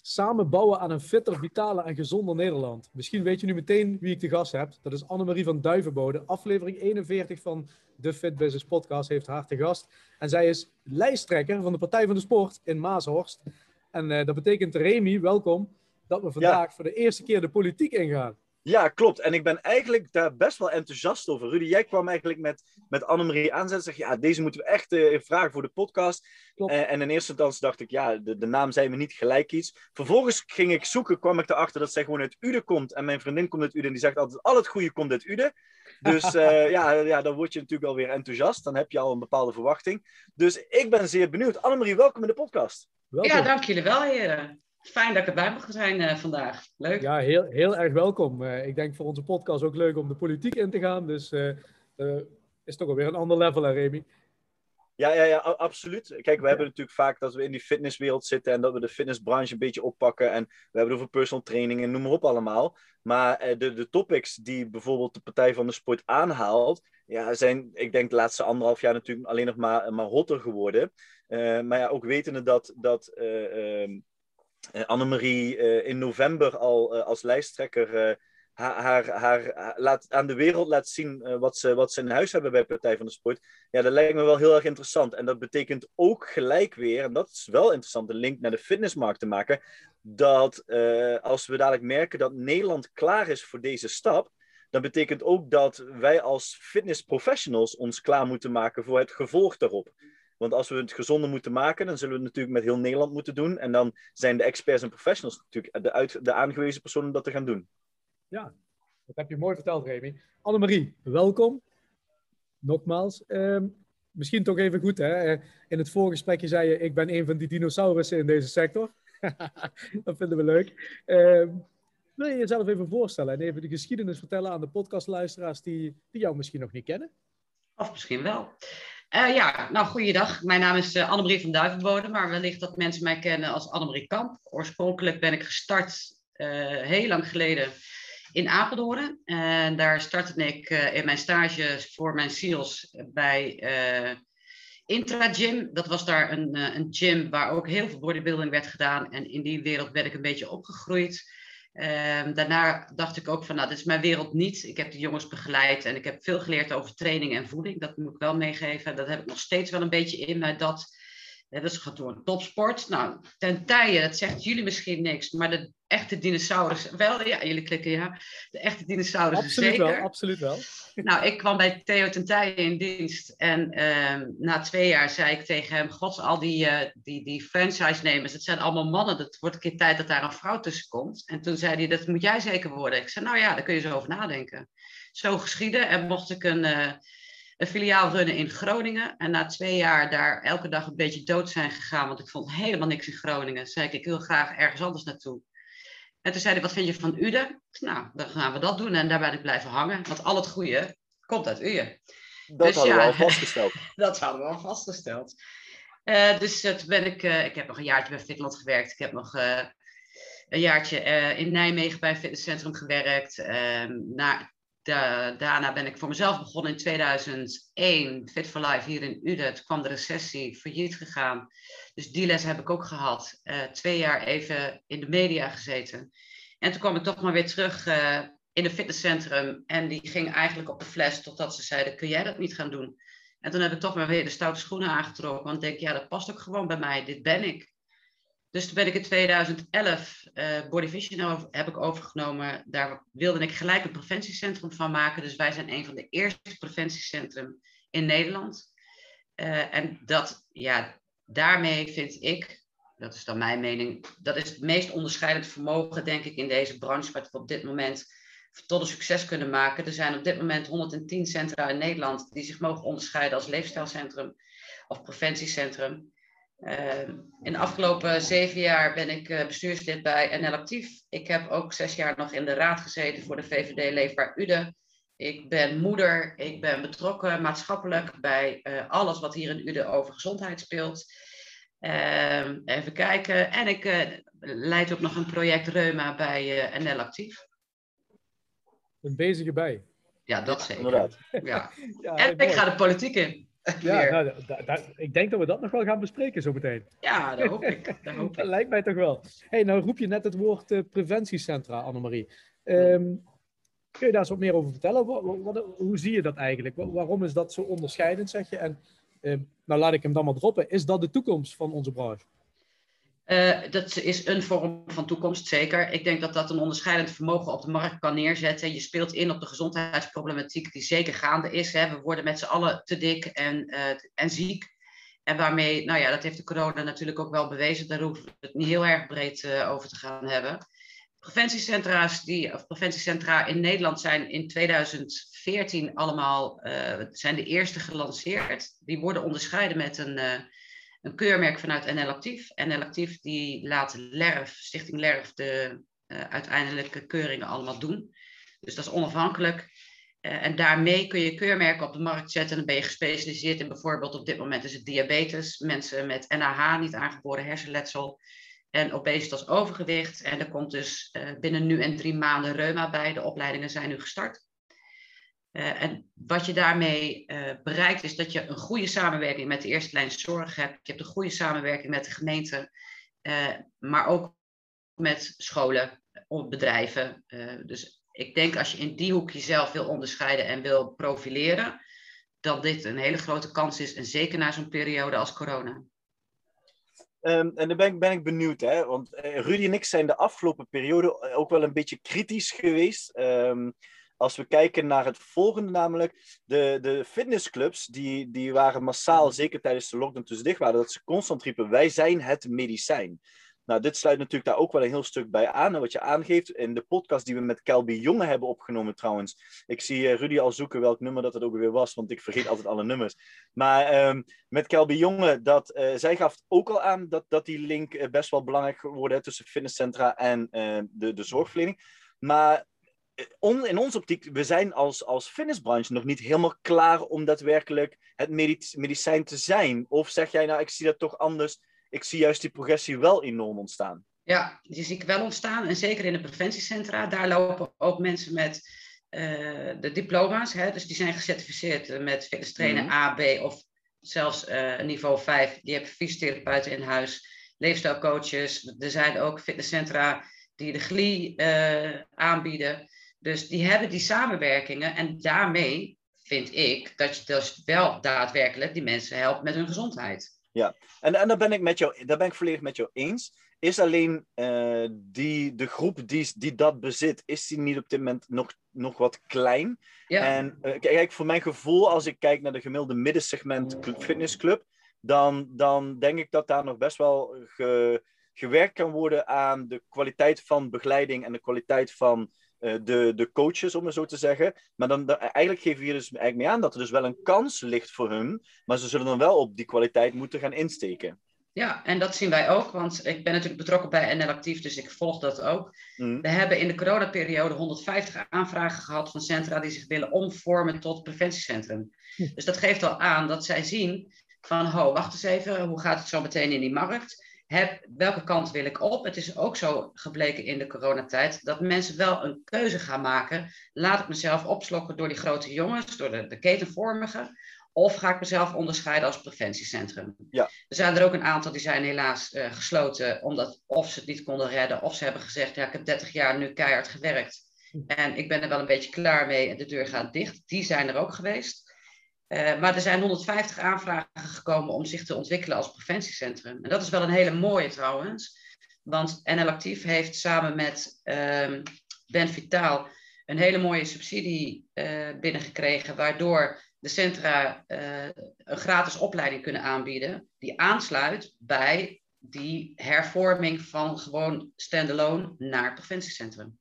samen bouwen aan een fitter, vitaler en gezonder Nederland. Misschien weet je nu meteen wie ik te gast heb. Dat is Annemarie van Duivenbode. Aflevering 41 van de Fit Business Podcast heeft haar te gast. En zij is lijsttrekker van de Partij van de Sport in Maashorst. En uh, dat betekent, Remy, welkom, dat we vandaag voor de eerste keer de politiek ingaan. Ja, klopt. En ik ben eigenlijk daar best wel enthousiast over. Rudy, jij kwam eigenlijk met, met Annemarie aanzetten. Zeg, ja, deze moeten we echt uh, vragen voor de podcast. Uh, en in eerste instantie dacht ik, ja, de, de naam zei me niet gelijk iets. Vervolgens ging ik zoeken, kwam ik erachter dat zij gewoon uit Uden komt. En mijn vriendin komt uit Uden en die zegt altijd, al het goede komt uit Uden. Dus uh, ja, ja, dan word je natuurlijk alweer enthousiast. Dan heb je al een bepaalde verwachting. Dus ik ben zeer benieuwd. Annemarie, welkom in de podcast. Welkom. Ja, dank jullie wel, heren. Fijn dat ik erbij mag zijn uh, vandaag. Leuk. Ja, heel, heel erg welkom. Uh, ik denk voor onze podcast ook leuk om de politiek in te gaan. Dus uh, is toch alweer een ander level, hè, Remy? Ja, ja, ja, absoluut. Kijk, we hebben natuurlijk vaak dat we in die fitnesswereld zitten en dat we de fitnessbranche een beetje oppakken. En we hebben het over personal training en noem maar op allemaal. Maar de, de topics die bijvoorbeeld de Partij van de Sport aanhaalt, ja, zijn, ik denk, de laatste anderhalf jaar natuurlijk alleen nog maar, maar hotter geworden. maar ja, ook wetende dat, dat uh, uh, Annemarie uh, in november al uh, als lijsttrekker haar, haar, haar, laat, aan de wereld laat zien wat, ze, wat ze in huis hebben bij Partij van de Sport. Ja, dat lijkt me wel heel erg interessant. En dat betekent ook gelijk weer, en dat is wel interessant, een link naar de fitnessmarkt te maken, dat als we dadelijk merken dat Nederland klaar is voor deze stap, dan betekent ook dat wij als fitnessprofessionals ons klaar moeten maken voor het gevolg daarop. Want als we het gezonder moeten maken, dan zullen we het natuurlijk met heel Nederland moeten doen. En dan zijn de experts en professionals natuurlijk de, uit, de aangewezen personen om dat te gaan doen. Ja, dat heb je mooi verteld, Remy. Annemarie, welkom. Nogmaals. Uh, misschien toch even goed, hè? In het voorgesprekje zei je, ik ben een van die dinosaurussen in deze sector. dat vinden we leuk. Uh, wil je jezelf even voorstellen en even de geschiedenis vertellen aan de podcastluisteraars die, die jou misschien nog niet kennen? Of misschien wel. Uh, ja, nou, goeiedag. Mijn naam is uh, Annemarie van Duivenbode, maar wellicht dat mensen mij kennen als Annemarie Kamp. Oorspronkelijk ben ik gestart uh, heel lang geleden in Apeldoorn. En daar startte ik in mijn stage voor mijn SEALS bij Intra Gym. Dat was daar een, een gym waar ook heel veel bodybuilding werd gedaan. En in die wereld ben ik een beetje opgegroeid. Um, daarna dacht ik ook van, nou, dit is mijn wereld niet. Ik heb de jongens begeleid en ik heb veel geleerd over training en voeding. Dat moet ik wel meegeven. Dat heb ik nog steeds wel een beetje in me. Dat, dat is gewoon topsport. Nou, ten tijde, dat zegt jullie misschien niks, maar de echte dinosaurus, wel, ja, jullie klikken ja. De echte dinosaurus absoluut zeker. wel, absoluut wel. Nou, ik kwam bij Theo ten tijde in dienst en um, na twee jaar zei ik tegen hem, god, al die, uh, die, die franchise-nemers, het zijn allemaal mannen, het wordt een keer tijd dat daar een vrouw tussen komt. En toen zei hij, dat moet jij zeker worden. Ik zei, nou ja, daar kun je zo over nadenken. Zo geschieden en mocht ik een... Uh, een filiaal runnen in Groningen. En na twee jaar daar elke dag een beetje dood zijn gegaan, want ik vond helemaal niks in Groningen. Zei ik, ik wil graag ergens anders naartoe. En toen zei hij, wat vind je van Uden? Nou, dan gaan we dat doen. En daar ben ik blijven hangen. Want al het goede komt uit Uden. Dat dus, hadden ja, we al vastgesteld. dat hadden we al vastgesteld. Uh, dus uh, toen ben ik, uh, ik heb nog een jaartje bij Fitland gewerkt. Ik heb nog een jaartje in Nijmegen bij een fitnesscentrum gewerkt. Ehm, na, da, daarna ben ik voor mezelf begonnen in 2001. Fit for Life hier in Uden. Toen kwam de recessie, failliet gegaan. Dus die les heb ik ook gehad. Uh, twee jaar even in de media gezeten. En toen kwam ik toch maar weer terug uh, in het fitnesscentrum. En die ging eigenlijk op de fles totdat ze zeiden, kun jij dat niet gaan doen? En toen heb ik toch maar weer de stoute schoenen aangetrokken. Want ik denk, ja, dat past ook gewoon bij mij. Dit ben ik. Dus toen ben ik in 2011 uh, Body Vision heb ik overgenomen. Daar wilde ik gelijk een preventiecentrum van maken. Dus wij zijn een van de eerste preventiecentrum in Nederland. Uh, en dat, ja, daarmee vind ik, dat is dan mijn mening, dat is het meest onderscheidend vermogen, denk ik, in deze branche, wat we op dit moment tot een succes kunnen maken. Er zijn op dit moment 110 centra in Nederland die zich mogen onderscheiden als leefstijlcentrum of preventiecentrum. In de afgelopen zeven jaar ben ik bestuurslid bij NL Actief. Ik heb ook zes jaar nog in de raad gezeten voor de VVD Leefbaar Ude. Ik ben moeder, ik ben betrokken maatschappelijk bij alles wat hier in Ude over gezondheid speelt. Ehm, even kijken. En ik uh, leid ook nog een project Reuma bij uh, NL Actief. Een bezige bij. Ja, dat zeker. Inderdaad. Ja. ja en ik ga de politiek in. Ja, nou, ik denk dat we dat nog wel gaan bespreken zo meteen. Ja, dat hoop ik. Dat, hoop ik. dat lijkt mij toch wel. hey, nou roep je net het woord uh, preventiecentra, Annemarie. Um, kun je daar eens wat meer over vertellen? Wat, hoe zie je dat eigenlijk? waarom is dat zo onderscheidend, zeg je? En Ehm, nou, laat ik hem dan maar droppen. Is dat de toekomst van onze branche? Uh, dat is een vorm van toekomst, zeker. Ik denk dat dat een onderscheidend vermogen op de markt kan neerzetten. Je speelt in op de gezondheidsproblematiek die zeker gaande is. Hè. We worden met z'n allen te dik en, uh, en ziek. En waarmee, nou ja, dat heeft de corona natuurlijk ook wel bewezen. Daar hoeven we het niet heel erg breed uh, over te gaan hebben. Preventiecentra's die, preventiecentra in Nederland zijn in 2014 allemaal, zijn de eerste gelanceerd. Die worden onderscheiden met een, een keurmerk vanuit NL Actief. NL Actief die laat LERF, Stichting LERF, de uh, uiteindelijke keuringen allemaal doen. Dus dat is onafhankelijk. en daarmee kun je keurmerken op de markt zetten. En dan ben je gespecialiseerd in bijvoorbeeld op dit moment is het diabetes, mensen met NAH, niet aangeboren hersenletsel en obesitas overgewicht. En er komt dus uh, binnen nu en drie maanden reuma bij. De opleidingen zijn nu gestart. Uh, en wat je daarmee uh, bereikt is dat je een goede samenwerking met de eerste lijn zorg hebt. Je hebt een goede samenwerking met de gemeente, maar ook met scholen, bedrijven. dus ik denk als je in die hoek jezelf wil onderscheiden en wil profileren, dat dit een hele grote kans is. En zeker na zo'n periode als corona. Um, en dan ben ik, ben ik benieuwd, hè? want Rudy en ik zijn de afgelopen periode eh, ook wel een beetje kritisch geweest. Um, als we kijken naar het volgende, namelijk de, de fitnessclubs, die, die waren massaal, zeker tijdens de lockdown toen ze dicht waren, dat ze constant riepen: wij zijn het medicijn. Nou, dit sluit natuurlijk daar ook wel een heel stuk bij aan. wat je aangeeft in de podcast die we met Kelby Jonge hebben opgenomen trouwens. Ik zie uh, Rudy al zoeken welk nummer dat het ook weer was, want ik vergeet altijd alle nummers. Maar um, met Kelby Jonge, dat, uh, zij gaf ook al aan dat, dat die link uh, best wel belangrijk wordt tussen fitnesscentra en de, de zorgverlening. Maar on, in onze optiek, we zijn als, als fitnessbranche nog niet helemaal klaar om daadwerkelijk het medicijn te zijn. Of zeg jij nou, ik zie dat toch anders ik zie juist die progressie wel enorm ontstaan. Ja, die zie ik wel ontstaan. En zeker in de preventiecentra, daar lopen ook mensen met uh, de diploma's. Hè, dus die zijn gecertificeerd met fitness trainer mm A, B of zelfs uh, niveau 5. Die hebben fysiotherapeuten in huis, leefstijlcoaches. Er zijn ook fitnesscentra die de GLI uh, aanbieden. Dus die hebben die samenwerkingen. En daarmee vind ik dat je dus wel daadwerkelijk die mensen helpt met hun gezondheid. Ja, en, en daar, ben ik met jou, daar ben ik volledig met jou eens. Is alleen uh, die, de groep die, die dat bezit, is die niet op dit moment nog, nog wat klein? Ja. En uh, kijk, voor mijn gevoel, als ik kijk naar de gemiddelde middensegment fitnessclub, dan, dan denk ik dat daar nog best wel ge, gewerkt kan worden aan de kwaliteit van begeleiding en de kwaliteit van de, de coaches, om het zo te zeggen. Maar dan, eigenlijk geven we hier dus eigenlijk mee aan dat er dus wel een kans ligt voor hun, maar ze zullen dan wel op die kwaliteit moeten gaan insteken. Ja, en dat zien wij ook, want ik ben natuurlijk betrokken bij NL Actief, dus ik volg dat ook. Mm. We hebben in de coronaperiode 150 aanvragen gehad van centra die zich willen omvormen tot preventiecentrum. Hm. Dus dat geeft al aan dat zij zien van, ho, wacht eens even, hoe gaat het zo meteen in die markt? Heb, welke kant wil ik op? Het is ook zo gebleken in de coronatijd dat mensen wel een keuze gaan maken. Laat ik mezelf opslokken door die grote jongens, door de, de ketenvormigen, of ga ik mezelf onderscheiden als preventiecentrum? Ja. Er zijn er ook een aantal die zijn helaas uh, gesloten, omdat of ze het niet konden redden, of ze hebben gezegd, ja, ik heb 30 jaar nu keihard gewerkt. En ik ben er wel een beetje klaar mee en de deur gaat dicht. Die zijn er ook geweest. Uh, maar er zijn 150 aanvragen gekomen om zich te ontwikkelen als preventiecentrum. En dat is wel een hele mooie trouwens. Want NL Actief heeft samen met uh, Ben Vitaal een hele mooie subsidie uh, binnengekregen. Waardoor de centra uh, een gratis opleiding kunnen aanbieden. Die aansluit bij die hervorming van gewoon standalone naar preventiecentrum.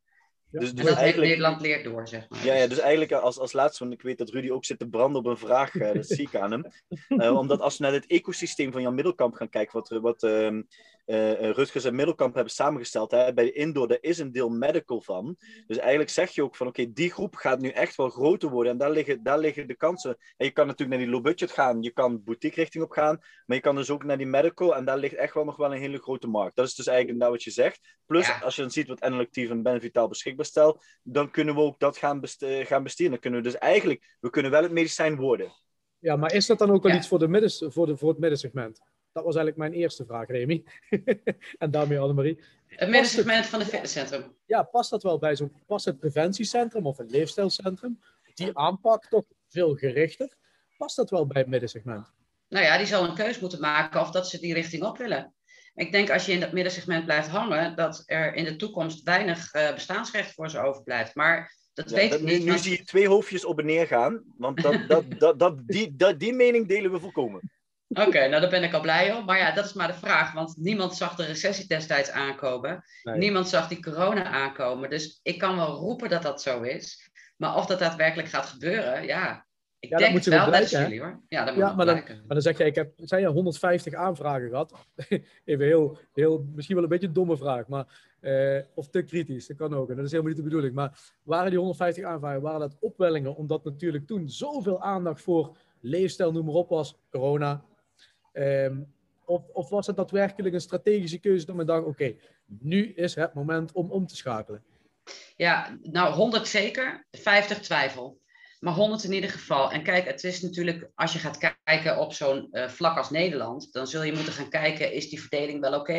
Dus, dus en dat eigenlijk, Nederland leert door, zeg maar. Ja, ja dus eigenlijk als, als laatste, want ik weet dat Rudy ook zit te branden op een vraag, uh, dat zie ik aan hem. Uh, omdat als we naar het ecosysteem van Jan Middelkamp gaan kijken, wat, wat uh, Rutgers en Middelkamp hebben samengesteld, hè, bij de indoor, daar is een deel medical van. Dus eigenlijk zeg je ook van, oké, die groep gaat nu echt wel groter worden en daar liggen, daar liggen de kansen. En je kan natuurlijk naar die low budget gaan, je kan boutique richting op gaan, maar je kan dus ook naar die medical en daar ligt echt wel nog wel een hele grote markt. Dat is dus eigenlijk nou wat je zegt. Plus, ja. als je dan ziet wat N-actief en Benvitaal beschikbaar stelt, dan kunnen we ook dat gaan, best gaan besturen. Dan kunnen we dus eigenlijk, we kunnen wel het medicijn worden. Ja, maar is dat dan ook wel ja. iets voor, de midden, voor, de, voor het middensegment? Dat was eigenlijk mijn eerste vraag, Remy. en daarmee Annemarie. Het middensegment van het fitnesscentrum. Ja, past dat wel bij zo'n past het preventiecentrum of een leefstijlcentrum? Die aanpak toch veel gerichter. Past dat wel bij het middensegment? Nou ja, die zal een keus moeten maken of dat ze die richting op willen. Ik denk als je in dat middensegment blijft hangen, dat er in de toekomst weinig uh, bestaansrecht voor ze overblijft. Maar dat ja, weet dat, ik niet. Nu, zie je twee hoofdjes op en neer gaan, want dat, dat, dat, dat, die, dat, die mening delen we volkomen. Oké, okay, nou daar ben ik al blij om. Maar ja, dat is maar de vraag, want niemand zag de recessie destijds aankomen. Nee. Niemand zag die corona aankomen. Dus ik kan wel roepen dat dat zo is. Maar of dat daadwerkelijk gaat gebeuren, ja, ik ja, denk moet je wel, blijken, dat is jullie hoor. Ja, dat moet ja maar, dan, maar dan zeg je, ik heb, zijn je 150 aanvragen gehad? Even heel, heel, misschien wel een beetje een domme vraag, maar, uh, of te kritisch, dat kan ook. En dat is helemaal niet de bedoeling. Maar waren die 150 aanvragen, waren dat opwellingen, omdat natuurlijk toen zoveel aandacht voor leefstijl, noem maar op, was, corona. Um, of, of was het daadwerkelijk een strategische keuze dat men dacht, oké, okay, nu is het moment om om te schakelen? Ja, nou 100 zeker, 50 twijfel. Maar 100 in ieder geval. En kijk, het is natuurlijk, als je gaat kijken op zo'n uh, vlak als Nederland, dan zul je moeten gaan kijken, is die verdeling wel oké?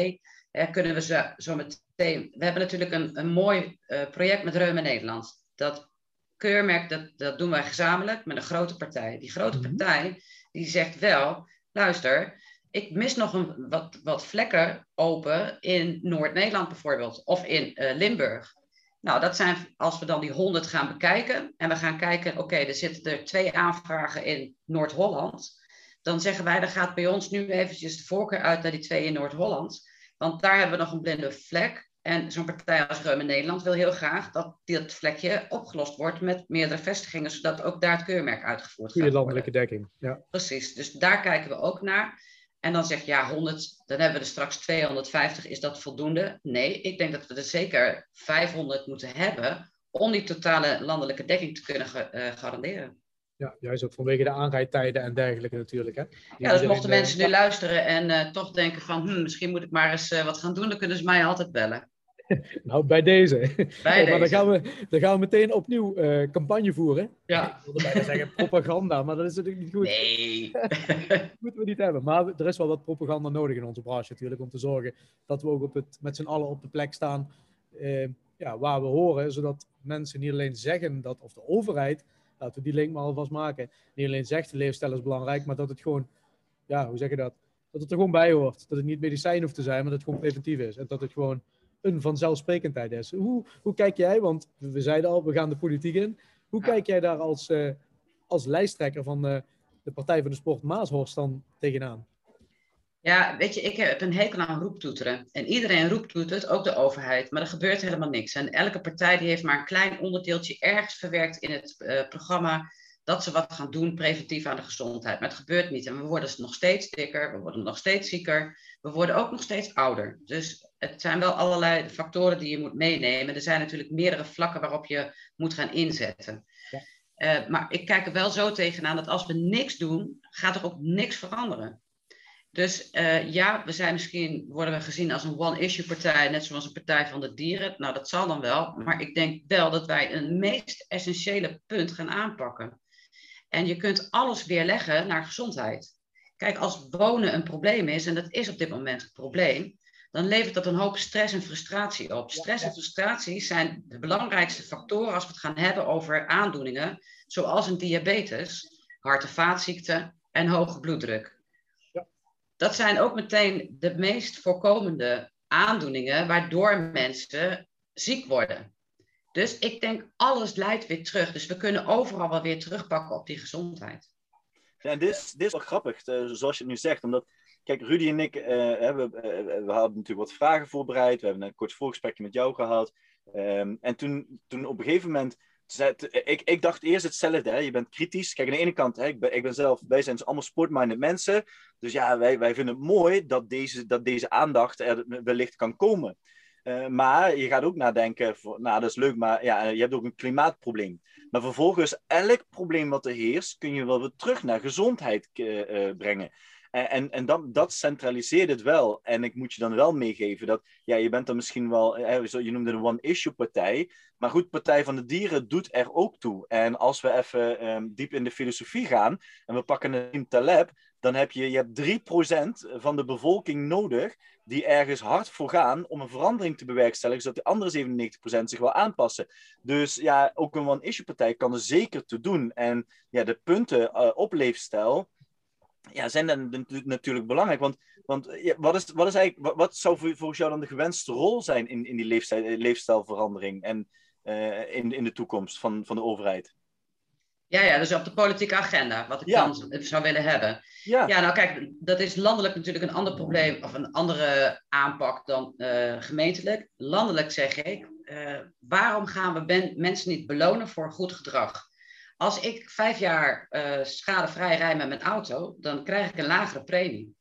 Okay? Kunnen we ze zo meteen... We hebben natuurlijk een, een mooi uh, project met Reuma Nederland. Dat keurmerk, dat, dat doen wij gezamenlijk met een grote partij. Die grote Mhm. partij, die zegt wel, luister, ik mis nog een, wat, wat vlekken open in Noord-Nederland bijvoorbeeld, of in uh, Limburg. Nou, dat zijn, als we dan die 100 gaan bekijken en we gaan kijken, oké, okay, er zitten er twee aanvragen in Noord-Holland. Dan zeggen wij, dan gaat bij ons nu eventjes de voorkeur uit naar die twee in Noord-Holland. Want daar hebben we nog een blinde vlek. En zo'n partij als Reum in Nederland wil heel graag dat dat vlekje opgelost wordt met meerdere vestigingen, zodat ook daar het keurmerk uitgevoerd Goede gaat landelijke dekking. Ja. Precies, dus daar kijken we ook naar. En dan zeg je, ja, 100, dan hebben we er straks 250. Is dat voldoende? Nee, ik denk dat we er zeker 500 moeten hebben om die totale landelijke dekking te kunnen uh, garanderen. ja, juist ook vanwege de aanrijdtijden en dergelijke natuurlijk. Hè? Die Ja, dus mochten eh, mensen nu luisteren en uh, toch denken van, hm, misschien moet ik maar eens uh, wat gaan doen, dan kunnen ze mij altijd bellen. Nou, bij deze. Bij Maar dan gaan, we, dan gaan we meteen opnieuw eh, campagne voeren. Ja. Ik wilde bijna zeggen propaganda, maar dat is natuurlijk niet goed. Nee. Dat moeten we niet hebben. Maar er is wel wat propaganda nodig in onze branche natuurlijk. Om te zorgen dat we ook op het, met z'n allen op de plek staan eh, ja, waar we horen. Zodat mensen niet alleen zeggen dat, of de overheid, laten we die link maar alvast maken. Niet alleen zegt de leefstijl is belangrijk, maar dat het gewoon, ja, hoe zeg je dat? Dat het er gewoon bij hoort. Dat het niet medicijn hoeft te zijn, maar dat het gewoon preventief is. En dat het gewoon een vanzelfsprekendheid is. Hoe, hoe kijk jij, want we zeiden al, we gaan de politiek in. Hoe kijk jij daar als, eh, als lijsttrekker van eh, de Partij voor de Sport Maashorst dan tegenaan? Ja, weet je, ik heb een hekel aan roeptoeteren. En iedereen roeptoetert, ook de overheid. Maar er gebeurt helemaal niks. En elke partij die heeft maar een klein onderdeeltje ergens verwerkt in het eh, programma. Dat ze wat gaan doen preventief aan de gezondheid. Maar het gebeurt niet. En we worden nog steeds dikker. We worden nog steeds zieker. We worden ook nog steeds ouder. Dus het zijn wel allerlei factoren die je moet meenemen. Er zijn natuurlijk meerdere vlakken waarop je moet gaan inzetten. Ja. Eh, maar ik kijk er wel zo tegenaan dat als we niks doen, gaat er ook niks veranderen. Dus eh, ja, we zijn misschien, worden we gezien als een one-issue partij, net zoals een partij van de dieren. Nou, dat zal dan wel. Maar ik denk wel dat wij een meest essentiële punt gaan aanpakken. En je kunt alles weerleggen naar gezondheid. Kijk, als wonen een probleem is, en dat is op dit moment een probleem, dan levert dat een hoop stress en frustratie op. Stress en frustratie zijn de belangrijkste factoren als we het gaan hebben over aandoeningen, zoals een diabetes, hart- en vaatziekten en hoge bloeddruk. Ja. Dat zijn ook meteen de meest voorkomende aandoeningen waardoor mensen ziek worden. Dus ik denk, alles leidt weer terug. Dus we kunnen overal wel weer terugpakken op die gezondheid. Ja, en dit is, dit is wel grappig, eh, zoals je het nu zegt. Omdat, kijk, Rudy en ik, eh, hebben, eh, we hadden natuurlijk wat vragen voorbereid. We hebben een kort voorgesprekje met jou gehad. Ehm, en toen, toen op een gegeven moment ik, ik dacht eerst hetzelfde. Hè? Je bent kritisch. Kijk, aan de ene kant, hè, ik, ben, ik ben zelf, wij zijn dus allemaal sportminded mensen. Dus ja, wij, wij vinden het mooi dat deze, dat deze aandacht er wellicht kan komen. Uh, maar je gaat ook nadenken, voor, nou dat is leuk, maar ja, je hebt ook een klimaatprobleem. Maar vervolgens, elk probleem wat er heerst, kun je wel weer terug naar gezondheid uh, brengen. En, en dat, dat centraliseert het wel. En ik moet je dan wel meegeven dat ja, je bent dan misschien wel, je noemde een one-issue partij. Maar goed, Partij van de Dieren doet er ook toe. En als we even ehm, diep in de filosofie gaan en we pakken een Taleb, dan heb je, je hebt 3% van de bevolking nodig die ergens hard voor gaan om een verandering te bewerkstelligen, zodat de andere 97% zich wel aanpassen. Dus ja, ook een one-issue-partij kan er zeker te doen. En ja, de punten uh, op leefstijl, ja, zijn dan natuurlijk belangrijk. Want, want ja, wat, is, wat, is eigenlijk, wat, zou volgens jou dan de gewenste rol zijn in, in die leefstijl, leefstijlverandering en uh, in, in de toekomst van, van de overheid? Ja, ja, dus op de politieke agenda, wat ik dan zou willen hebben. Ja. ja, nou kijk, dat is landelijk natuurlijk een ander probleem of een andere aanpak dan uh, gemeentelijk. Landelijk zeg ik, uh, waarom gaan we mensen niet belonen voor goed gedrag? Als ik vijf jaar uh, schadevrij rij met mijn auto, dan krijg ik een lagere premie.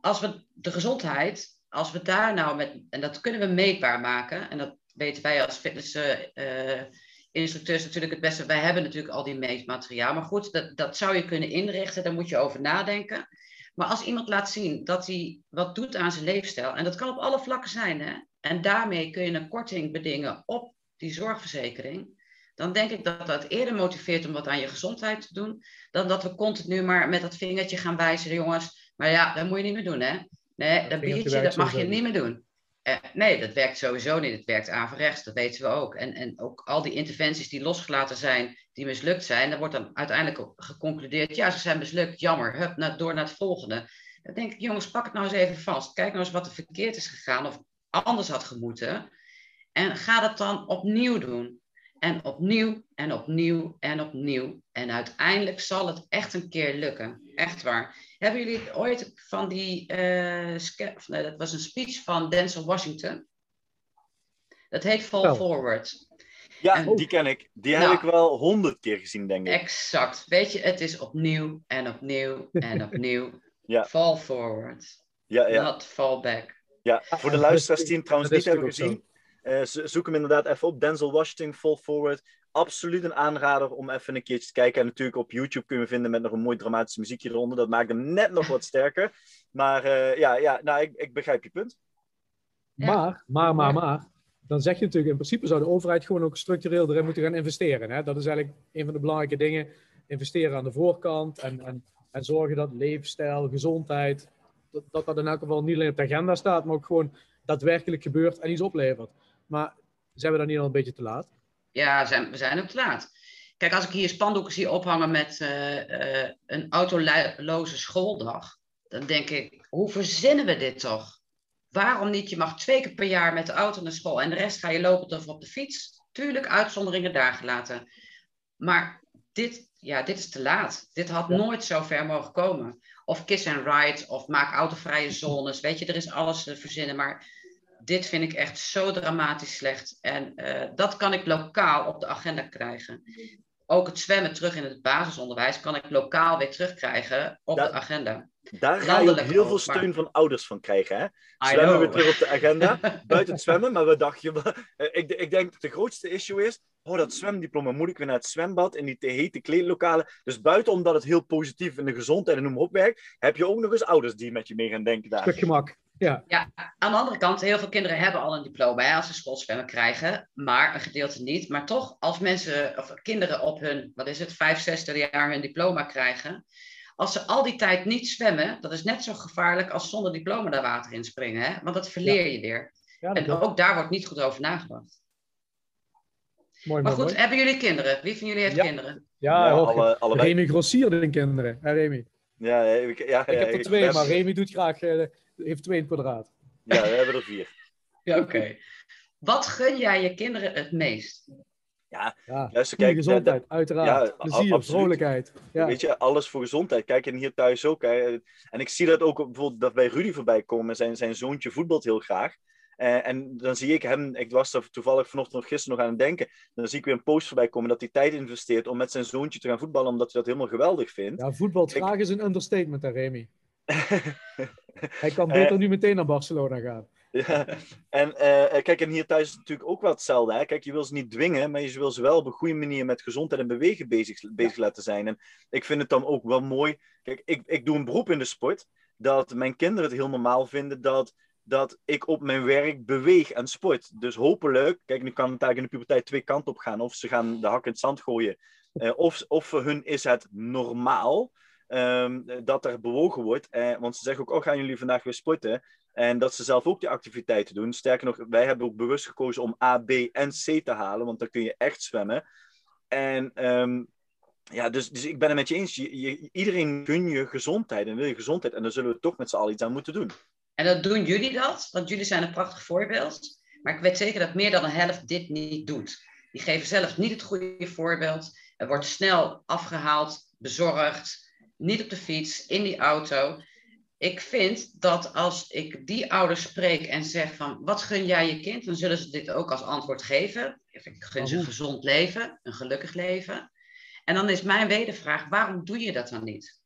Als we de gezondheid, als we daar nou met, en dat kunnen we meetbaar maken, en dat weten wij als fitnessinstructeurs uh, natuurlijk het beste. Wij hebben natuurlijk al die meetmateriaal, maar goed, dat, dat zou je kunnen inrichten, daar moet je over nadenken. Maar als iemand laat zien dat hij wat doet aan zijn leefstijl, en dat kan op alle vlakken zijn, hè, en daarmee kun je een korting bedingen op die zorgverzekering, dan denk ik dat dat eerder motiveert om wat aan je gezondheid te doen, dan dat we continu maar met dat vingertje gaan wijzen, jongens. Maar ja, dat moet je niet meer doen, hè? Nee, dat biertje, dat mag je niet meer doen. Eh, nee, dat werkt sowieso niet. Het werkt averechts, dat weten we ook. En, en ook al die interventies die losgelaten zijn, die mislukt zijn, daar wordt dan uiteindelijk geconcludeerd, ja, ze zijn mislukt, jammer, hup, door naar het volgende. Dan denk ik, jongens, pak het nou eens even vast. Kijk nou eens wat er verkeerd is gegaan of anders had gemoeten. En ga dat dan opnieuw doen. En opnieuw en opnieuw en opnieuw. En uiteindelijk zal het echt een keer lukken. Echt waar. Hebben jullie ooit van die. Uh, nee, dat was een speech van Denzel Washington. Dat heet Fall Forward. Ja, die ken ik. Die heb nou. ik wel honderd keer gezien, denk ik. Exact. Weet je, het is opnieuw en opnieuw en opnieuw. ja. Fall forward. Ja, ja. Not fall back. Ja, voor de luisteraars die hem trouwens niet hebben gezien. Uh, zoek hem inderdaad even op. Denzel Washington, Fall Forward. Absoluut een aanrader om even een keertje te kijken. En natuurlijk op YouTube kun je vinden met nog een mooi dramatisch muziekje eronder. Dat maakt hem net nog wat sterker. Maar uh, ja, ja nou, ik, ik, begrijp je punt. Maar, maar, maar, maar. Dan zeg je natuurlijk, in principe zou de overheid gewoon ook structureel erin moeten gaan investeren. Hè? Dat is eigenlijk een van de belangrijke dingen. Investeren aan de voorkant en, en, en zorgen dat leefstijl, gezondheid, dat, dat dat in elk geval niet alleen op de agenda staat, maar ook gewoon daadwerkelijk gebeurt en iets oplevert. Maar zijn we dan niet al een beetje te laat? Ja, zijn, we zijn ook te laat. Kijk, als ik hier spandoeken zie ophangen met uh, uh, een autoloze schooldag, dan denk ik, hoe verzinnen we dit toch? Waarom niet? Je mag twee keer per jaar met de auto naar school en de rest ga je lopen of op de fiets. Tuurlijk, uitzonderingen daar gelaten. Maar dit, ja, dit is te laat. Dit had nooit zo ver mogen komen. Of kiss and ride, of maak autovrije zones. Weet je, er is alles te verzinnen. Maar dit vind ik echt zo dramatisch slecht. En uh, dat kan ik lokaal op de agenda krijgen. Ook het zwemmen terug in het basisonderwijs kan ik lokaal weer terugkrijgen op de agenda. Daar ga je ook heel veel steun van ouders van krijgen. Hè? Zwemmen weer terug op de agenda. Buiten het zwemmen, maar we dachten, eh, ik, ik denk dat de grootste issue is, oh dat zwemdiploma, moet ik weer naar het zwembad in die te hete kleedlokalen. Dus buiten omdat het heel positief in de gezondheid en noem maar op werkt, heb je ook nog eens ouders die met je mee gaan denken daar. Stuk gemak. Ja. ja, aan de andere kant, heel veel kinderen hebben al een diploma hè, als ze schoolzwemmen krijgen, maar een gedeelte niet. Maar toch, als mensen of kinderen op hun, wat is het, vijf, zesde jaar hun diploma krijgen, als ze al die tijd niet zwemmen, dat is net zo gevaarlijk als zonder diploma daar water in springen. Hè? Want dat verleer je weer. Ja, en ook daar wordt niet goed over nagedacht. Mooi, maar goed, hebben jullie kinderen? Wie van jullie heeft kinderen? Ja, ja alle, allebei. Remy Grossier heeft kinderen. Hè, Remy? Ja, ik, ja, ik heb er twee, maar Remy doet graag, uh, heeft twee in het kwadraat. Ja, we hebben er vier. ja, oké. Wat gun jij je kinderen het meest? Ja, ja luister, kijk. gezondheid, uiteraard. Ja, Plezier, vrolijkheid. Ja. Weet je, alles voor gezondheid. Kijk, en hier thuis ook. Hè. En ik zie dat ook bijvoorbeeld dat bij Rudy voorbij komen. Zijn, zijn zoontje voetbalt heel graag. Uh, en dan zie ik hem, ik was er toevallig vanochtend of gisteren nog aan het denken, dan zie ik weer een post voorbij komen dat hij tijd investeert om met zijn zoontje te gaan voetballen, omdat hij dat helemaal geweldig vindt. Ja, voetbal traag is een understatement, hè, Remy. hij kan beter nu meteen naar Barcelona gaan. Ja, en uh, kijk, en hier thuis is het natuurlijk ook wel hetzelfde. Hè? Kijk, je wil ze niet dwingen, maar je wil ze wel op een goede manier met gezondheid en bewegen bezig, bezig laten zijn. En ik vind het dan ook wel mooi. Kijk, ik, ik doe een beroep in de sport, dat mijn kinderen het heel normaal vinden dat, dat ik op mijn werk beweeg en sport. Dus hopelijk, kijk, nu kan het eigenlijk in de puberteit twee kanten op gaan. Of ze gaan de hak in het zand gooien, uh, of, of voor hun is het normaal. Um, dat er bewogen wordt. Uh, want ze zeggen ook, oh, gaan jullie vandaag weer sporten? En dat ze zelf ook die activiteiten doen. Sterker nog, wij hebben ook bewust gekozen om A, B en C te halen, want dan kun je echt zwemmen. En um, ja, dus, dus ik ben het met je eens. Iedereen gun je gezondheid en wil je gezondheid. En daar zullen we toch met z'n allen iets aan moeten doen. En dat doen jullie dat, want jullie zijn een prachtig voorbeeld. Maar ik weet zeker dat meer dan een helft dit niet doet. Die geven zelf niet het goede voorbeeld. Er wordt snel afgehaald, bezorgd, niet op de fiets, in die auto ik vind dat als ik die ouders spreek en zeg van wat gun jij je kind, dan zullen ze dit ook als antwoord geven. Ik gun ze een gezond leven, een gelukkig leven. En dan is mijn wedervraag, waarom doe je dat dan niet?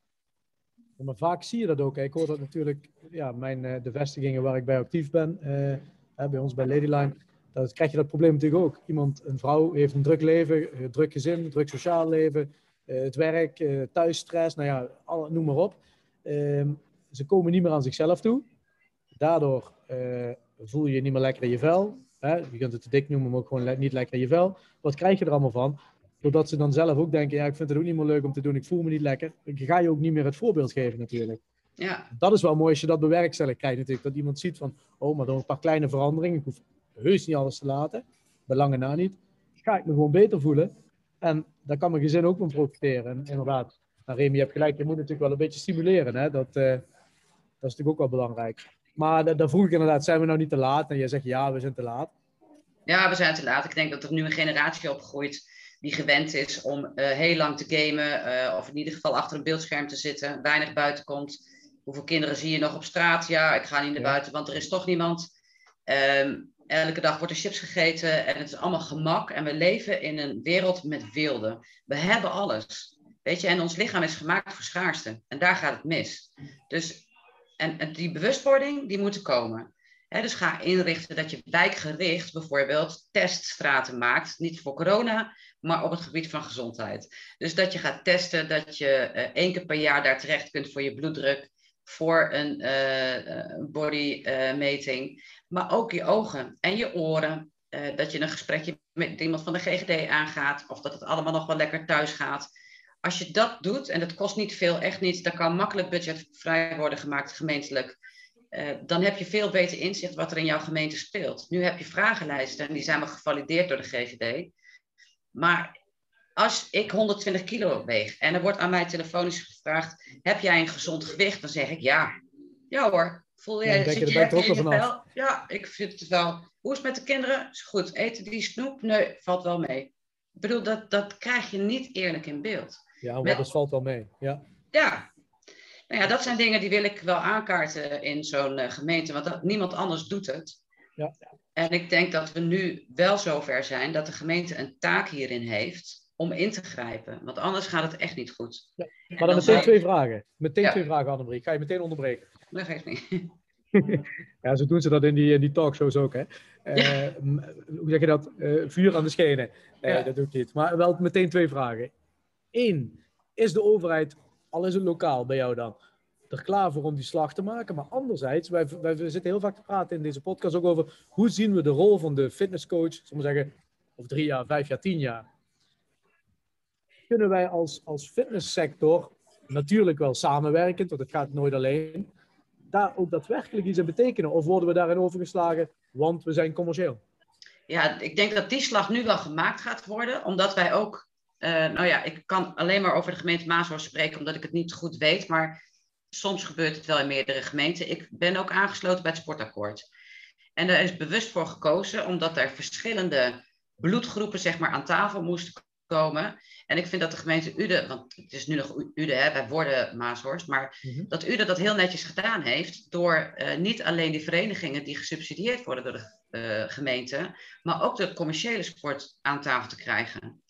maar vaak zie je dat ook. Ik hoor dat natuurlijk, ja, mijn, uh, de vestigingen waar ik bij actief ben, uh, bij ons bij Ladyline, dan krijg je dat probleem natuurlijk ook. Iemand, een vrouw heeft een druk leven, een druk gezin, druk sociaal leven, het werk, thuisstress, nou ja, noem maar op. Ehm, ze komen niet meer aan zichzelf toe. Daardoor uh, voel je je niet meer lekker in je vel. Hè? Je kunt het te dik noemen, maar ook gewoon niet lekker in je vel. Wat krijg je er allemaal van? Doordat ze dan zelf ook denken, ja, ik vind het ook niet meer leuk om te doen, ik voel me niet lekker. Ik ga je ook niet meer het voorbeeld geven natuurlijk. Ja. Dat is wel mooi als je dat bewerkstelligt krijgt natuurlijk. Dat iemand ziet van, oh, maar door een paar kleine veranderingen, ik hoef heus niet alles te laten, belangen na niet, ga ik me gewoon beter voelen. En daar kan mijn gezin ook van profiteren. En inderdaad, nou, Remy, je hebt gelijk, je moet natuurlijk wel een beetje stimuleren. Hè? Dat, uh, dat is natuurlijk ook wel belangrijk. Maar dan vroeg ik inderdaad, zijn we nou niet te laat? En jij zegt ja, we zijn te laat. Ja, we zijn te laat. Ik denk dat er nu een generatie opgroeit die gewend is om uh, heel lang te gamen. Uh, of in ieder geval achter een beeldscherm te zitten. Weinig buiten komt. Hoeveel kinderen zie je nog op straat? Ja, ik ga niet naar buiten, want er is toch niemand. Um, elke dag wordt er chips gegeten en het is allemaal gemak. En we leven in een wereld met wilde. We hebben alles. Weet je, en ons lichaam is gemaakt voor schaarste. En daar gaat het mis. Dus en, die bewustwording, die moet er komen. dus ga inrichten dat je wijkgericht bijvoorbeeld teststraten maakt. Niet voor corona, maar op het gebied van gezondheid. Dus dat je gaat testen, dat je uh, één keer per jaar daar terecht kunt voor je bloeddruk, voor een uh, bodymeting. Maar ook je ogen en je oren. dat je een gesprekje met iemand van de GGD aangaat. Of dat het allemaal nog wel lekker thuis gaat als je dat doet, en dat kost niet veel, echt niet, daar kan makkelijk budgetvrij worden gemaakt gemeentelijk. Uh, dan heb je veel beter inzicht wat er in jouw gemeente speelt. Nu heb je vragenlijsten en die zijn wel gevalideerd door de GGD. Maar als ik 120 kilo weeg en er wordt aan mij telefonisch gevraagd: heb jij een gezond gewicht? Dan zeg ik ja. Ja hoor. Voel jij, ja, zit je, je in je vel? Ja, ik vind het wel. Hoe is het met de kinderen? Is goed. Eten die snoep? Nee, valt wel mee. Ik bedoel, dat, dat krijg je niet eerlijk in beeld. Ja, maar dat valt wel mee. Ja. ja. Nou ja, dat zijn dingen die wil ik wel aankaarten in zo'n uh, gemeente, want dat, niemand anders doet het. Ja. En ik denk dat we nu wel zover zijn dat de gemeente een taak hierin heeft om in te grijpen. Want anders gaat het echt niet goed. Ja. Maar dan, dan meteen twee vragen. Meteen ja. twee vragen, Annemarie. Ik ga je meteen onderbreken. Dat geeft niet. ja, zo doen ze dat in die, in die talkshows ook, hè. Uh, ja. Hoe zeg je dat? Uh, vuur aan de schenen. Nee, dat doe ik niet. Maar wel meteen twee vragen. Eén, is de overheid, al is het lokaal bij jou dan, er klaar voor om die slag te maken? Maar anderzijds, wij, wij zitten heel vaak te praten in deze podcast ook over hoe zien we de rol van de fitnesscoach, zullen we zeggen, over drie jaar, vijf jaar, tien jaar. Kunnen wij als, als fitnesssector natuurlijk wel samenwerken, want het gaat nooit alleen, daar ook daadwerkelijk iets in betekenen? Of worden we daarin overgeslagen, want we zijn commercieel? Ja, ik denk dat die slag nu wel gemaakt gaat worden, omdat wij ook uh, nou ja, ik kan alleen maar over de gemeente Maashorst spreken, omdat ik het niet goed weet. Maar soms gebeurt het wel in meerdere gemeenten. Ik ben ook aangesloten bij het sportakkoord. En daar is bewust voor gekozen, omdat er verschillende bloedgroepen zeg maar, aan tafel moesten komen. En ik vind dat de gemeente Ude, want het is nu nog Ude, hè, wij worden Maashorst, maar Mhm. dat Ude dat heel netjes gedaan heeft door eh, niet alleen die verenigingen die gesubsidieerd worden door de eh, gemeente, maar ook de commerciële sport aan tafel te krijgen.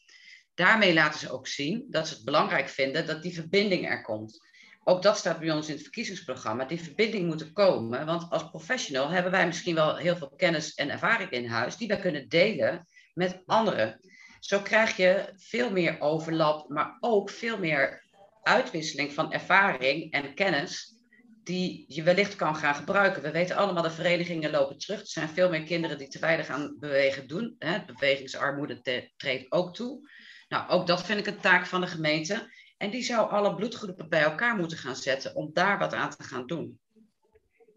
Daarmee laten ze ook zien dat ze het belangrijk vinden dat die verbinding er komt. Ook dat staat bij ons in het verkiezingsprogramma. Die verbinding moet er komen, want als professional hebben wij misschien wel heel veel kennis en ervaring in huis die wij kunnen delen met anderen. Zo krijg je veel meer overlap, maar ook veel meer uitwisseling van ervaring en kennis die je wellicht kan gaan gebruiken. We weten allemaal, de verenigingen lopen terug. Er zijn veel meer kinderen die te weinig aan bewegen doen. Hè. Bewegingsarmoede treedt ook toe. Nou, ook dat vind ik een taak van de gemeente. En die zou alle bloedgroepen bij elkaar moeten gaan zetten om daar wat aan te gaan doen.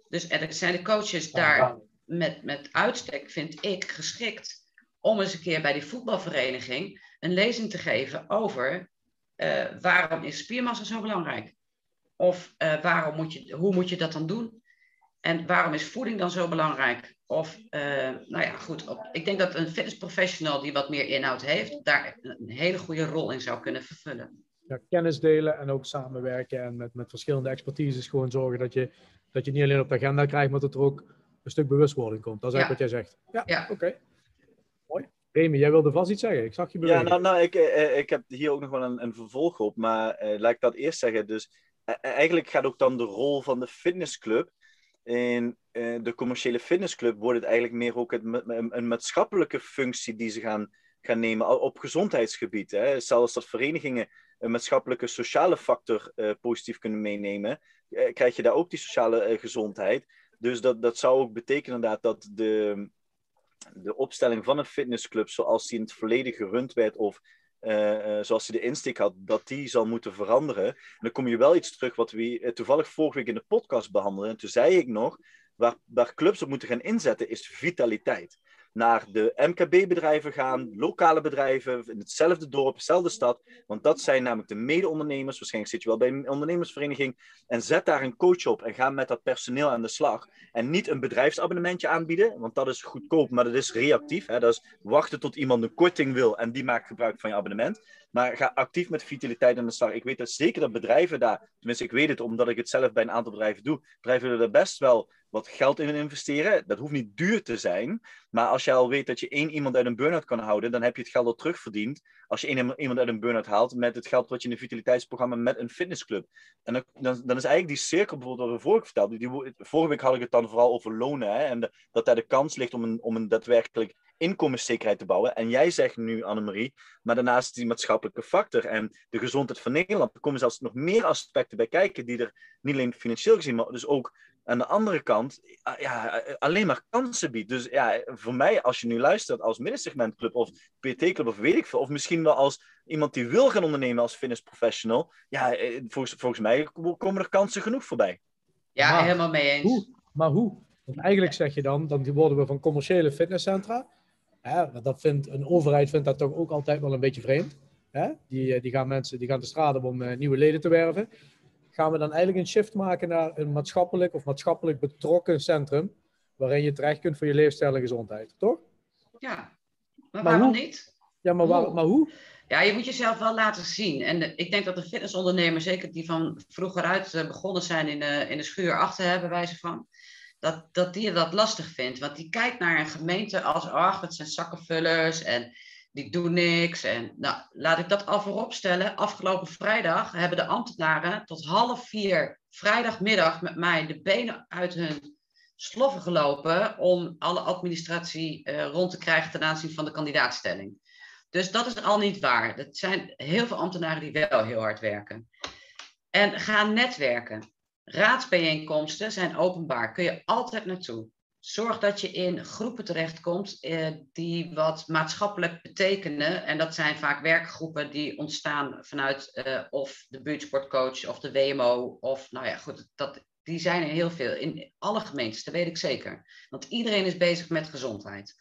Dus en zijn de coaches daar met, met uitstek, vind ik, geschikt om eens een keer bij die voetbalvereniging een lezing te geven over eh, waarom is spiermassa zo belangrijk? Of eh, waarom moet je, hoe moet je dat dan doen? En waarom is voeding dan zo belangrijk? Of, eh, nou ja, goed. Op, ik denk dat een fitnessprofessional die wat meer inhoud heeft, daar een hele goede rol in zou kunnen vervullen. Ja, kennis delen en ook samenwerken en met, met verschillende expertises gewoon zorgen dat je, dat je niet alleen op de agenda krijgt, maar dat er ook een stuk bewustwording komt. Dat is eigenlijk wat jij zegt. Ja, Ja. oké. Remy, jij wilde vast iets zeggen. Ik zag je bewegen. Ja, nou, nou ik, eh, ik heb hier ook nog wel een, een vervolg op, maar eh, laat ik dat eerst zeggen. Dus eh, eigenlijk gaat ook dan de rol van de fitnessclub. In eh, de commerciële fitnessclub wordt het eigenlijk meer ook het, een, een maatschappelijke functie die ze gaan, gaan nemen op gezondheidsgebied. Hè. Zelfs dat verenigingen een maatschappelijke sociale factor eh, positief kunnen meenemen, eh, krijg je daar ook die sociale eh, gezondheid. Dus dat, dat zou ook betekenen inderdaad dat de, de opstelling van een fitnessclub zoals die in het verleden gerund werd of eh, eh, zoals hij de insteek had, dat die zal moeten veranderen. En dan kom je wel iets terug wat we eh, toevallig vorige week in de podcast behandelden. En toen zei ik nog, waar, waar clubs op moeten gaan inzetten is vitaliteit. Naar de MKB-bedrijven gaan, lokale bedrijven, in hetzelfde dorp, dezelfde stad. Want dat zijn namelijk de mede-ondernemers. Waarschijnlijk zit je wel bij een ondernemersvereniging. En zet daar een coach op en ga met dat personeel aan de slag. En niet een bedrijfsabonnementje aanbieden, want dat is goedkoop, maar dat is reactief. Hè? Dat is wachten tot iemand een korting wil en die maakt gebruik van je abonnement. Maar ga actief met vitaliteit aan de slag. Ik weet dat zeker dat bedrijven daar, tenminste ik weet het omdat ik het zelf bij een aantal bedrijven doe, bedrijven willen er best wel wat geld in investeren. Dat hoeft niet duur te zijn, maar als je al weet dat je één iemand uit een burn-out kan houden, dan heb je het geld al terugverdiend. Als je één iemand uit een burn-out haalt met het geld wat je in een vitaliteitsprogramma met een fitnessclub. En dan, dan, is eigenlijk die cirkel bijvoorbeeld wat we vorige week vertelden. Die, vorige week had ik het dan vooral over lonen. Hè, en dat daar de kans ligt om een, om een daadwerkelijk inkomenszekerheid te bouwen. En jij zegt nu, Annemarie, maar daarnaast die maatschappelijke factor en de gezondheid van Nederland. Er komen zelfs nog meer aspecten bij kijken die er niet alleen financieel gezien, maar dus ook aan de andere kant ah, ja, alleen maar kansen biedt. Dus ja, voor mij, als je nu luistert als middensegmentclub of PT-club of weet ik veel, of misschien wel als iemand die wil gaan ondernemen als fitness professional, ja, eh, volgens, volgens mij komen er kansen genoeg voorbij. Ja, Maar helemaal mee eens. Hoe? Maar hoe? Want eigenlijk zeg je dan, dan worden we van commerciële fitnesscentra. Hè, want dat vindt, een overheid vindt dat toch ook altijd wel een beetje vreemd. Hè? Die, eh, die gaan mensen die gaan de straat op om eh, nieuwe leden te werven. Gaan we dan eigenlijk een shift maken naar een maatschappelijk of maatschappelijk betrokken centrum. Waarin je terecht kunt voor je leefstijl en gezondheid, toch? Ja, maar, waarom niet? Ja, maar, waar, maar hoe? Ja, je moet jezelf wel laten zien. En de- ik denk dat de fitnessondernemers, zeker die van vroeger uit eh, begonnen zijn in de, in de schuur achter hebben, wijze van, dat, dat die dat lastig vindt. Want die kijkt naar een gemeente als, ach, het zijn zakkenvullers en die doen niks. En nou, laat ik dat al voorop stellen. Afgelopen vrijdag hebben de ambtenaren tot half vier vrijdagmiddag met mij de benen uit hun sloffen gelopen om alle administratie eh, rond te krijgen ten aanzien van de kandidaatstelling. Dus dat is al niet waar. Het zijn heel veel ambtenaren die wel heel hard werken. En ga netwerken. Raadsbijeenkomsten zijn openbaar. Kun je altijd naartoe. Zorg dat je in groepen terechtkomt eh, die wat maatschappelijk betekenen. En dat zijn vaak werkgroepen die ontstaan vanuit eh, of de buurtsportcoach of de WMO. Of nou ja, goed, dat, die zijn er heel veel. In alle gemeentes, dat weet ik zeker. Want iedereen is bezig met gezondheid.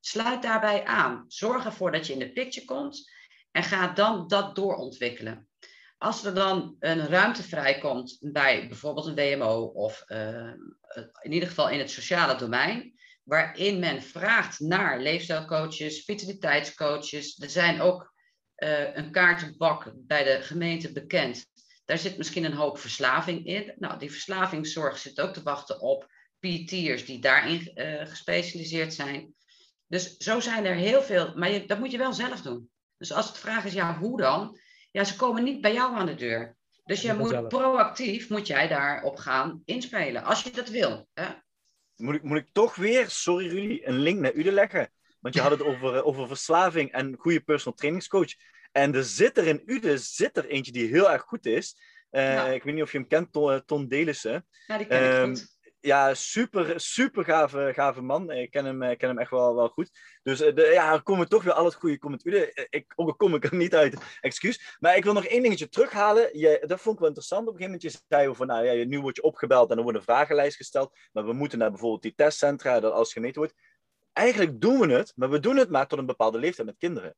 Sluit daarbij aan. Zorg ervoor dat je in de picture komt en ga dan dat doorontwikkelen. Als er dan een ruimte vrijkomt bij bijvoorbeeld een WMO of uh, in ieder geval in het sociale domein, waarin men vraagt naar leefstijlcoaches, vitaliteitscoaches. Er zijn ook uh, een kaartenbak bij de gemeente bekend. Daar zit misschien een hoop verslaving in. Nou, die verslavingszorg zit ook te wachten op PT'ers die daarin uh, gespecialiseerd zijn. Dus zo zijn er heel veel, maar dat moet je wel zelf doen. Dus als het vraag is, ja, hoe dan? Ja, ze komen niet bij jou aan de deur. Dus je moet proactief, moet jij daarop gaan inspelen, als je dat wil. Hè? Moet, ik, moet ik toch weer, sorry Rudy, een link naar u leggen? Want je had het over, eh, over verslaving en goede personal trainingscoach. En er zit er in Ude zit er eentje die heel erg goed is. Uh, Ik weet niet of je hem kent, Ton, Ton Delissen. Ja, die ken ik um, goed ja, super, super gave, gave man. Ik ken hem, ken hem echt wel, wel goed. Dus uh, de, ja, er komen toch weer al het goede commentaar. Ik, ook al kom ik er niet uit, excuus. Maar ik wil nog één dingetje terughalen. Je, dat vond ik wel interessant. Op een gegeven moment je zei van, nou ja, nu word je opgebeld en dan wordt een vragenlijst gesteld. Maar we moeten naar bijvoorbeeld die testcentra, dat alles gemeten wordt. Eigenlijk doen we het, maar we doen het maar tot een bepaalde leeftijd met kinderen.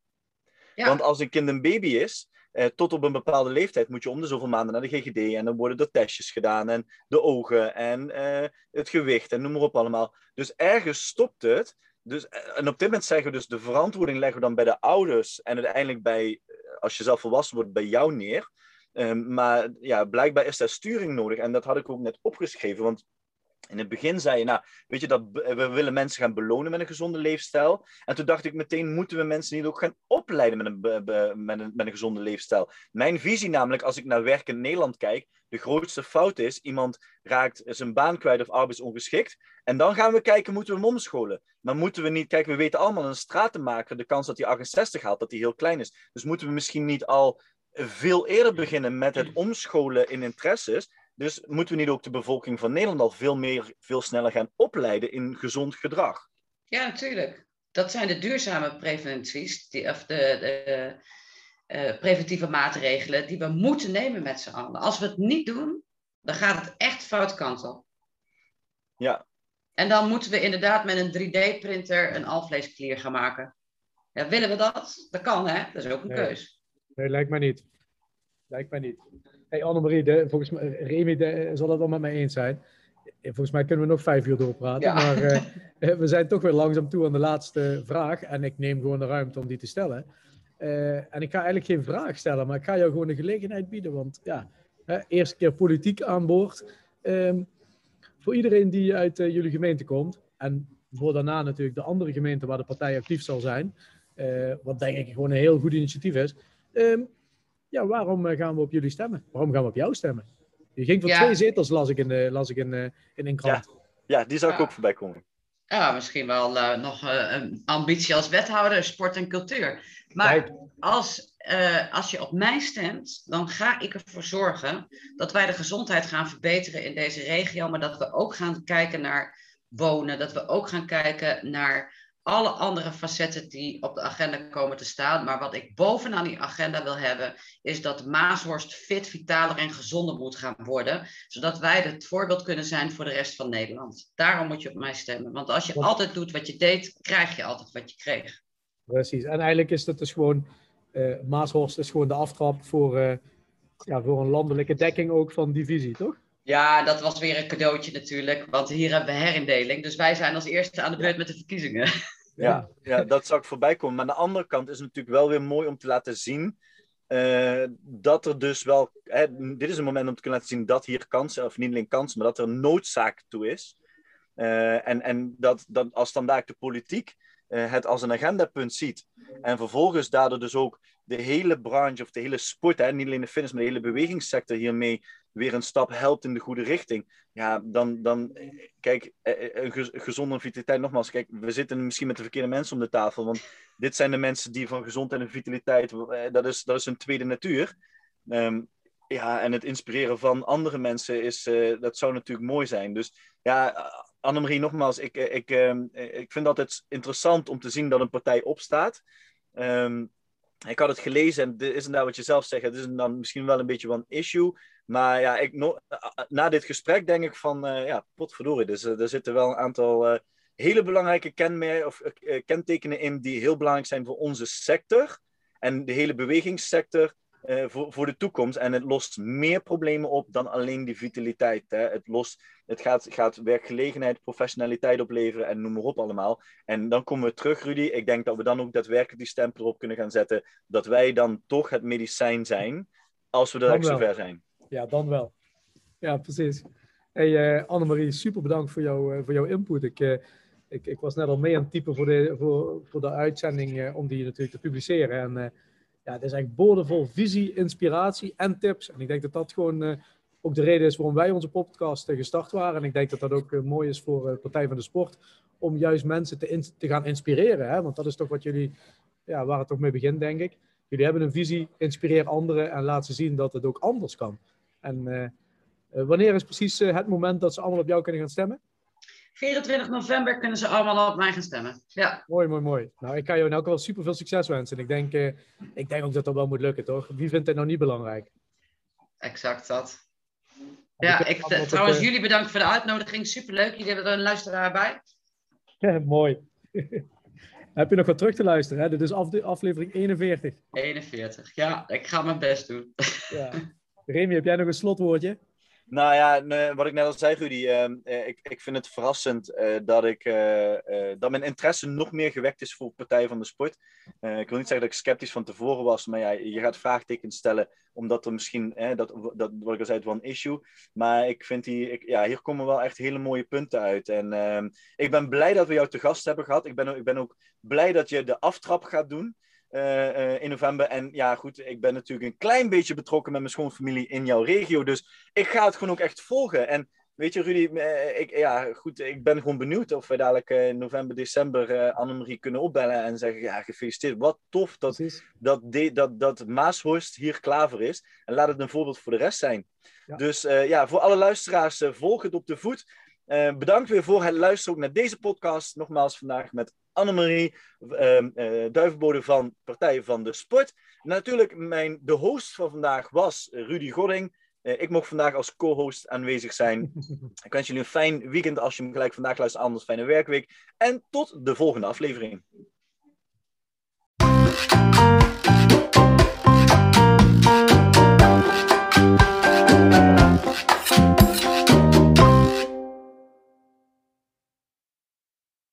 Ja. Want als een kind een baby is, eh, tot op een bepaalde leeftijd moet je om de zoveel maanden naar de GGD en dan worden er testjes gedaan en de ogen en eh, het gewicht en noem maar op allemaal. Dus ergens stopt het. Dus, eh, en op dit moment zeggen we dus de verantwoording leggen we dan bij de ouders en uiteindelijk bij, als je zelf volwassen wordt, bij jou neer. Um, maar ja, blijkbaar is daar sturing nodig en dat had ik ook net opgeschreven, want in het begin zei je, nou, weet je, dat we willen mensen gaan belonen met een gezonde leefstijl. En toen dacht ik meteen, moeten we mensen niet ook gaan opleiden met een, met een, met een gezonde leefstijl? Mijn visie namelijk, als ik naar werk in Nederland kijk, de grootste fout is, iemand raakt zijn baan kwijt of arbeidsongeschikt. En dan gaan we kijken, moeten we hem omscholen? Maar moeten we niet, kijk, we weten allemaal, een stratenmaker, de kans dat hij 68 haalt, dat hij heel klein is. Dus moeten we misschien niet al veel eerder beginnen met het omscholen in interesses dus moeten we niet ook de bevolking van Nederland al veel meer, veel sneller gaan opleiden in gezond gedrag? Ja, natuurlijk. Dat zijn de duurzame preventies, die, of de, de uh, preventieve maatregelen die we moeten nemen met z'n allen. Als we het niet doen, dan gaat het echt fout kant op. Ja. En dan moeten we inderdaad met een 3D-printer een alvleesklier gaan maken. Ja, willen we dat? Dat kan, hè? Dat is ook een nee. keus. Nee, lijkt mij niet. Lijkt mij niet. Hey Annemarie, volgens mij, Remy de, zal het wel met mij eens zijn. Volgens mij kunnen we nog vijf uur doorpraten. Maar uh, we zijn toch weer langzaam toe aan de laatste vraag. En ik neem gewoon de ruimte om die te stellen. Uh, en ik ga eigenlijk geen vraag stellen, maar ik ga jou gewoon de gelegenheid bieden. Want ja, uh, eerste keer politiek aan boord. Um, voor iedereen die uit jullie gemeente komt. En voor daarna natuurlijk de andere gemeenten waar de partij actief zal zijn. wat denk ik gewoon een heel goed initiatief is. Um, ja, waarom eh, gaan we op jullie stemmen? Waarom gaan we op jou stemmen? Je ging voor twee zetels, las ik in, de, las ik in, in een krant. Ja, ja die zou ik ook voorbij komen. Ja, misschien wel uh, nog uh, een ambitie als wethouder sport en cultuur. Maar als, uh, als je op mij stemt, dan ga ik ervoor zorgen dat wij de gezondheid gaan verbeteren in deze regio. Maar dat we ook gaan kijken naar wonen. Dat we ook gaan kijken naar alle andere facetten die op de agenda komen te staan. Maar wat ik bovenaan die agenda wil hebben, is dat Maashorst fit, vitaler en gezonder moet gaan worden. Zodat wij het voorbeeld kunnen zijn voor de rest van Nederland. Daarom moet je op mij stemmen. Want als je altijd doet wat je deed, krijg je altijd wat je kreeg. Precies. En eigenlijk is het dus gewoon, uh, Maashorst is gewoon de aftrap voor, uh, ja, voor een landelijke dekking ook van divisie, toch? Ja, dat was weer een cadeautje natuurlijk, want hier hebben we herindeling. Dus wij zijn als eerste aan de beurt met de verkiezingen. Ja, ja, dat zou ik voorbij komen. Maar aan de andere kant is het natuurlijk wel weer mooi om te laten zien uh, dat er dus wel. Hè, dit is een moment om te kunnen laten zien dat hier kansen, of niet alleen kansen, maar dat er noodzaak toe is. Uh, en en dat, dat als dan daar de politiek uh, het als een agendapunt ziet. En vervolgens daardoor dus ook de hele branche of de hele sport, hè, niet alleen de fitness, maar de hele bewegingssector hiermee weer een stap helpt in de goede richting. Ja, dan, dan kijk, eh, eh, een gezonde vitaliteit, nogmaals, kijk, we zitten misschien met de verkeerde mensen om de tafel, want dit zijn de mensen die van gezondheid en vitaliteit, dat is, dat is hun tweede natuur. Um, ja, en het inspireren van andere mensen, is, dat zou natuurlijk mooi zijn. Dus ja, Annemarie, nogmaals, ik, ik, uh, ik vind het altijd interessant om te zien dat een partij opstaat. Um, ik had het gelezen en dit is inderdaad wat je zelf zegt. Het is dan misschien wel een beetje van een issue. Maar ja, ik, no, na dit gesprek denk ik van, uh, ja, potverdorie. Dus uh, er zitten wel een aantal uh, hele belangrijke kenmer of, kentekenen in die heel belangrijk zijn voor onze sector. En de hele bewegingssector eh, voor, voor de toekomst. En het lost meer problemen op dan alleen die vitaliteit. Hè. Het, lost, het gaat, gaat werkgelegenheid, professionaliteit opleveren en noem maar op allemaal. En dan komen we terug, Rudy. Ik denk dat we dan ook daadwerkelijk die stempel erop kunnen gaan zetten. Dat wij dan toch het medicijn zijn, als we er zover zijn. Ja, dan wel. Ja, precies. Hey, uh, Annemarie, super bedankt voor, jou, uh, voor jouw input. Ik, uh, ik, ik was net al mee aan het typen voor de, voor, voor de uitzending om die natuurlijk te publiceren. En ja, het is eigenlijk boordevol visie, inspiratie en tips. En ik denk dat dat gewoon uh, ook de reden is waarom wij onze podcast uh, gestart waren. En ik denk dat dat ook uh, mooi is voor Partij van de Sport. Om juist mensen te, te gaan inspireren. Hè? Want dat is toch wat jullie, ja, waar het toch mee begint, denk ik. Jullie hebben een visie, inspireer anderen en laat ze zien dat het ook anders kan. En wanneer is precies het moment dat ze allemaal op jou kunnen gaan stemmen? 24 november kunnen ze allemaal op mij gaan stemmen. Ja. Mooi, mooi, mooi. Nou, ik kan jou in elk geval super veel succes wensen. En ik denk, uh, ik denk ook dat dat wel moet lukken, toch? Wie vindt het nou niet belangrijk? Exact dat. Ja, ik, trouwens, uh... jullie bedankt voor de uitnodiging. Superleuk. Jullie hebben er een luisteraar bij. Ja, mooi. Heb je nog wat terug te luisteren? Hè? Dit is af, aflevering 41. 41, ja. Ik ga mijn best doen. ja. Remy, heb jij nog een slotwoordje? Nou ja, wat ik net al zei, Rudy, ehm, eh, ik, ik vind het verrassend eh, dat, ik, eh, dat mijn interesse nog meer gewekt is voor Partij van de Sport. ik wil niet zeggen dat ik sceptisch van tevoren was, maar ja, je gaat vraagtekens stellen, omdat er misschien, dat, dat, wat ik al zei, het one issue. Maar ik vind die, ik, ja, hier komen wel echt hele mooie punten uit. En ehm, ik ben blij dat we jou te gast hebben gehad. Ik ben, ik ben ook blij dat je de aftrap gaat doen. Uh, in november. En ja, goed, ik ben natuurlijk een klein beetje betrokken met mijn schoonfamilie in jouw regio. Dus ik ga het gewoon ook echt volgen. En weet je, Rudy, uh, ik, ja, goed, ik ben gewoon benieuwd of we dadelijk in november, december Annemarie kunnen opbellen en zeggen: Ja, gefeliciteerd. Wat tof dat, dat, de, dat, dat Maashorst hier klaar voor is. En laat het een voorbeeld voor de rest zijn. Dus ja, voor alle luisteraars, volg het op de voet. Uh, bedankt weer voor het luisteren ook naar deze podcast. Nogmaals vandaag met Annemarie, uh, Duivenbode van Partij van de Sport. natuurlijk, mijn, de host van vandaag was Rudy Godding. Uh, ik mocht vandaag als co-host aanwezig zijn. ik wens jullie een fijn weekend als je hem gelijk vandaag luistert, anders fijne werkweek. En tot de volgende aflevering.